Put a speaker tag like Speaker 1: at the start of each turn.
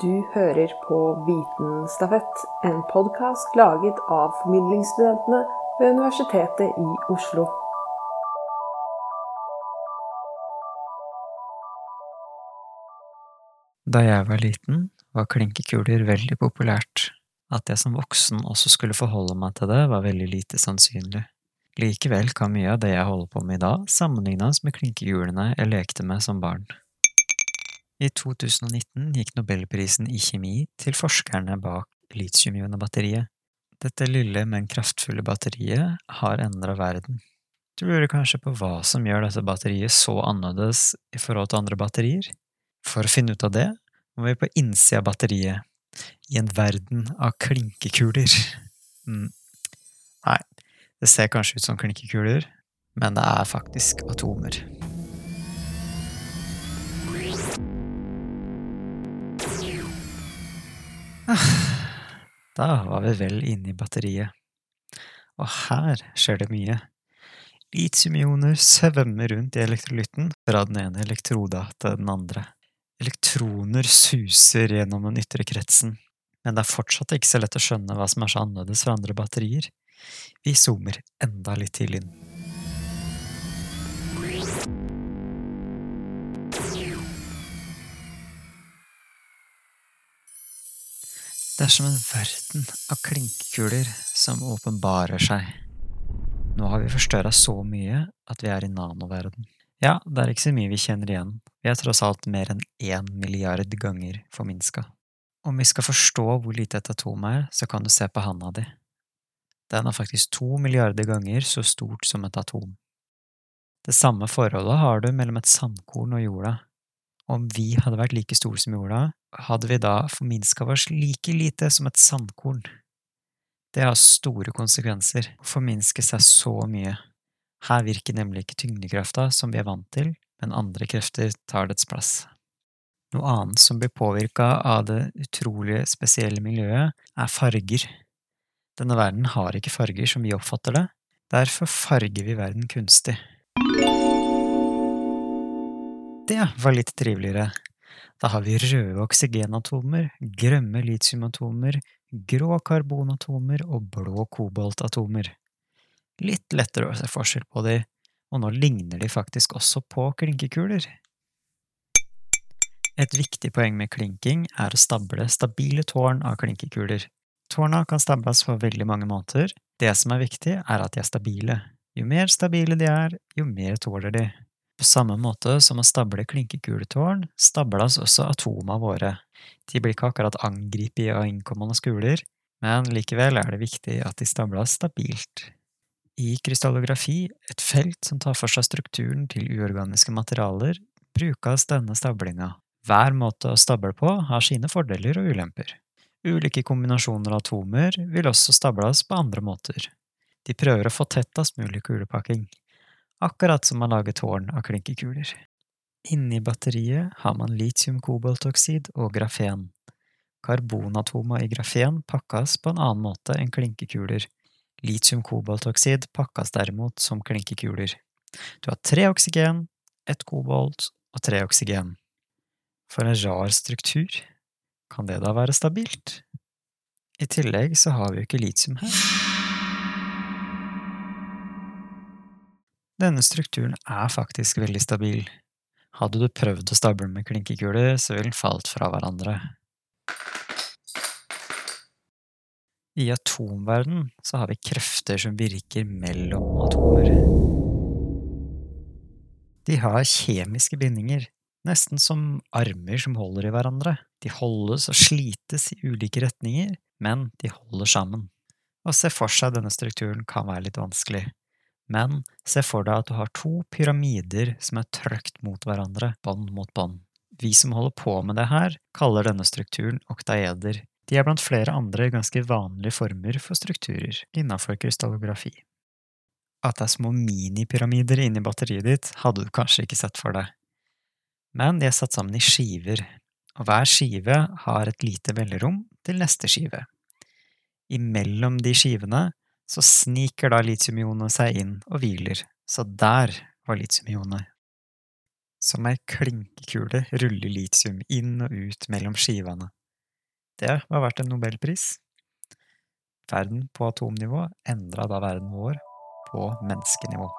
Speaker 1: Du hører på Vitenstafett, en podkast laget av formidlingsstudentene ved Universitetet i Oslo.
Speaker 2: Da jeg var liten, var klinkekuler veldig populært. At jeg som voksen også skulle forholde meg til det, var veldig lite sannsynlig. Likevel kan mye av det jeg holder på med i dag, sammenlignes med klinkekulene jeg lekte med som barn. I 2019 gikk nobelprisen i kjemi til forskerne bak litiumionbatteriet. Dette lille, men kraftfulle batteriet har endra verden. Du lurer kanskje på hva som gjør dette batteriet så annerledes i forhold til andre batterier? For å finne ut av det må vi på innsida av batteriet, i en verden av klinkekuler. Mm. Nei, det ser kanskje ut som klinkekuler, men det er faktisk atomer. Da var vi vel inne i batteriet. Og her skjer det mye. Litiumioner svømmer rundt i elektrolytten fra den ene elektroda til den andre. Elektroner suser gjennom den ytre kretsen, men det er fortsatt ikke så lett å skjønne hva som er så annerledes fra andre batterier. Vi zoomer enda litt til inn. Det er som en verden av klinkekuler som åpenbarer seg. Nå har vi forstørra så mye at vi er i nanoverden. Ja, det er ikke så mye vi kjenner igjen, vi er tross alt mer enn én milliard ganger forminska. Om vi skal forstå hvor lite et atom er, så kan du se på handa di. Den er faktisk to milliarder ganger så stort som et atom. Det samme forholdet har du mellom et sandkorn og jorda. Om vi hadde vært like store som jorda, hadde vi da forminska oss like lite som et sandkorn. Det har store konsekvenser å forminske seg så mye. Her virker nemlig ikke tyngdekrafta som vi er vant til, men andre krefter tar dets plass. Noe annet som blir påvirka av det utrolig spesielle miljøet, er farger. Denne verden har ikke farger som vi oppfatter det, derfor farger vi verden kunstig. Det var litt triveligere. Da har vi røde oksygenatomer, grønne litiumatomer, grå karbonatomer og blå koboltatomer. Litt lettere å se forskjell på de, og nå ligner de faktisk også på klinkekuler. Et viktig poeng med klinking er å stable stabile tårn av klinkekuler. Tårna kan stables på veldig mange måter. Det som er viktig, er at de er stabile. Jo mer stabile de er, jo mer tåler de. På samme måte som å stable klinkekuletårn, stables også atomene våre. De blir ikke akkurat angrepet av innkommende skuler, men likevel er det viktig at de stables stabilt. I krystallografi, et felt som tar for seg strukturen til uorganiske materialer, brukes denne stablinga. Hver måte å stable på har sine fordeler og ulemper. Ulike kombinasjoner av atomer vil også stables på andre måter. De prøver å få tettest mulig kulepakking, akkurat som man lager tårn av klinkekuler. Inni batteriet har man litium-koboltoksid og grafen. Karbonatomer i grafen pakkes på en annen måte enn klinkekuler. Litium-koboltoksid pakkes derimot som klinkekuler. Du har tre oksygen, ett kobolt og tre oksygen. For en rar struktur. Kan det da være stabilt? I tillegg så har vi jo ikke litium her. Denne strukturen er faktisk veldig stabil. Hadde du prøvd å stable med klinkekuler, så ville den falt fra hverandre. I atomverden så har vi krefter som virker mellom atomer. De har kjemiske bindinger, nesten som armer som holder i hverandre. De holdes og slites i ulike retninger, men de holder sammen. Å se for seg denne strukturen kan være litt vanskelig, men se for deg at du har to pyramider som er trykt mot hverandre, bånd mot bånd. Vi som holder på med det her, kaller denne strukturen oktaeder. De er blant flere andre ganske vanlige former for strukturer innenfor krystallografi. At det er små minipyramider inni batteriet ditt, hadde du kanskje ikke sett for deg. Men de er satt sammen i skiver, og hver skive har et lite velderom til neste skive. Imellom de skivene så sniker da litiumionet seg inn og hviler, så der var litiumionet. Som ei klinkekule ruller litium inn og ut mellom skivene. Det var verdt en nobelpris. Verden på atomnivå endra da verden vår på menneskenivå.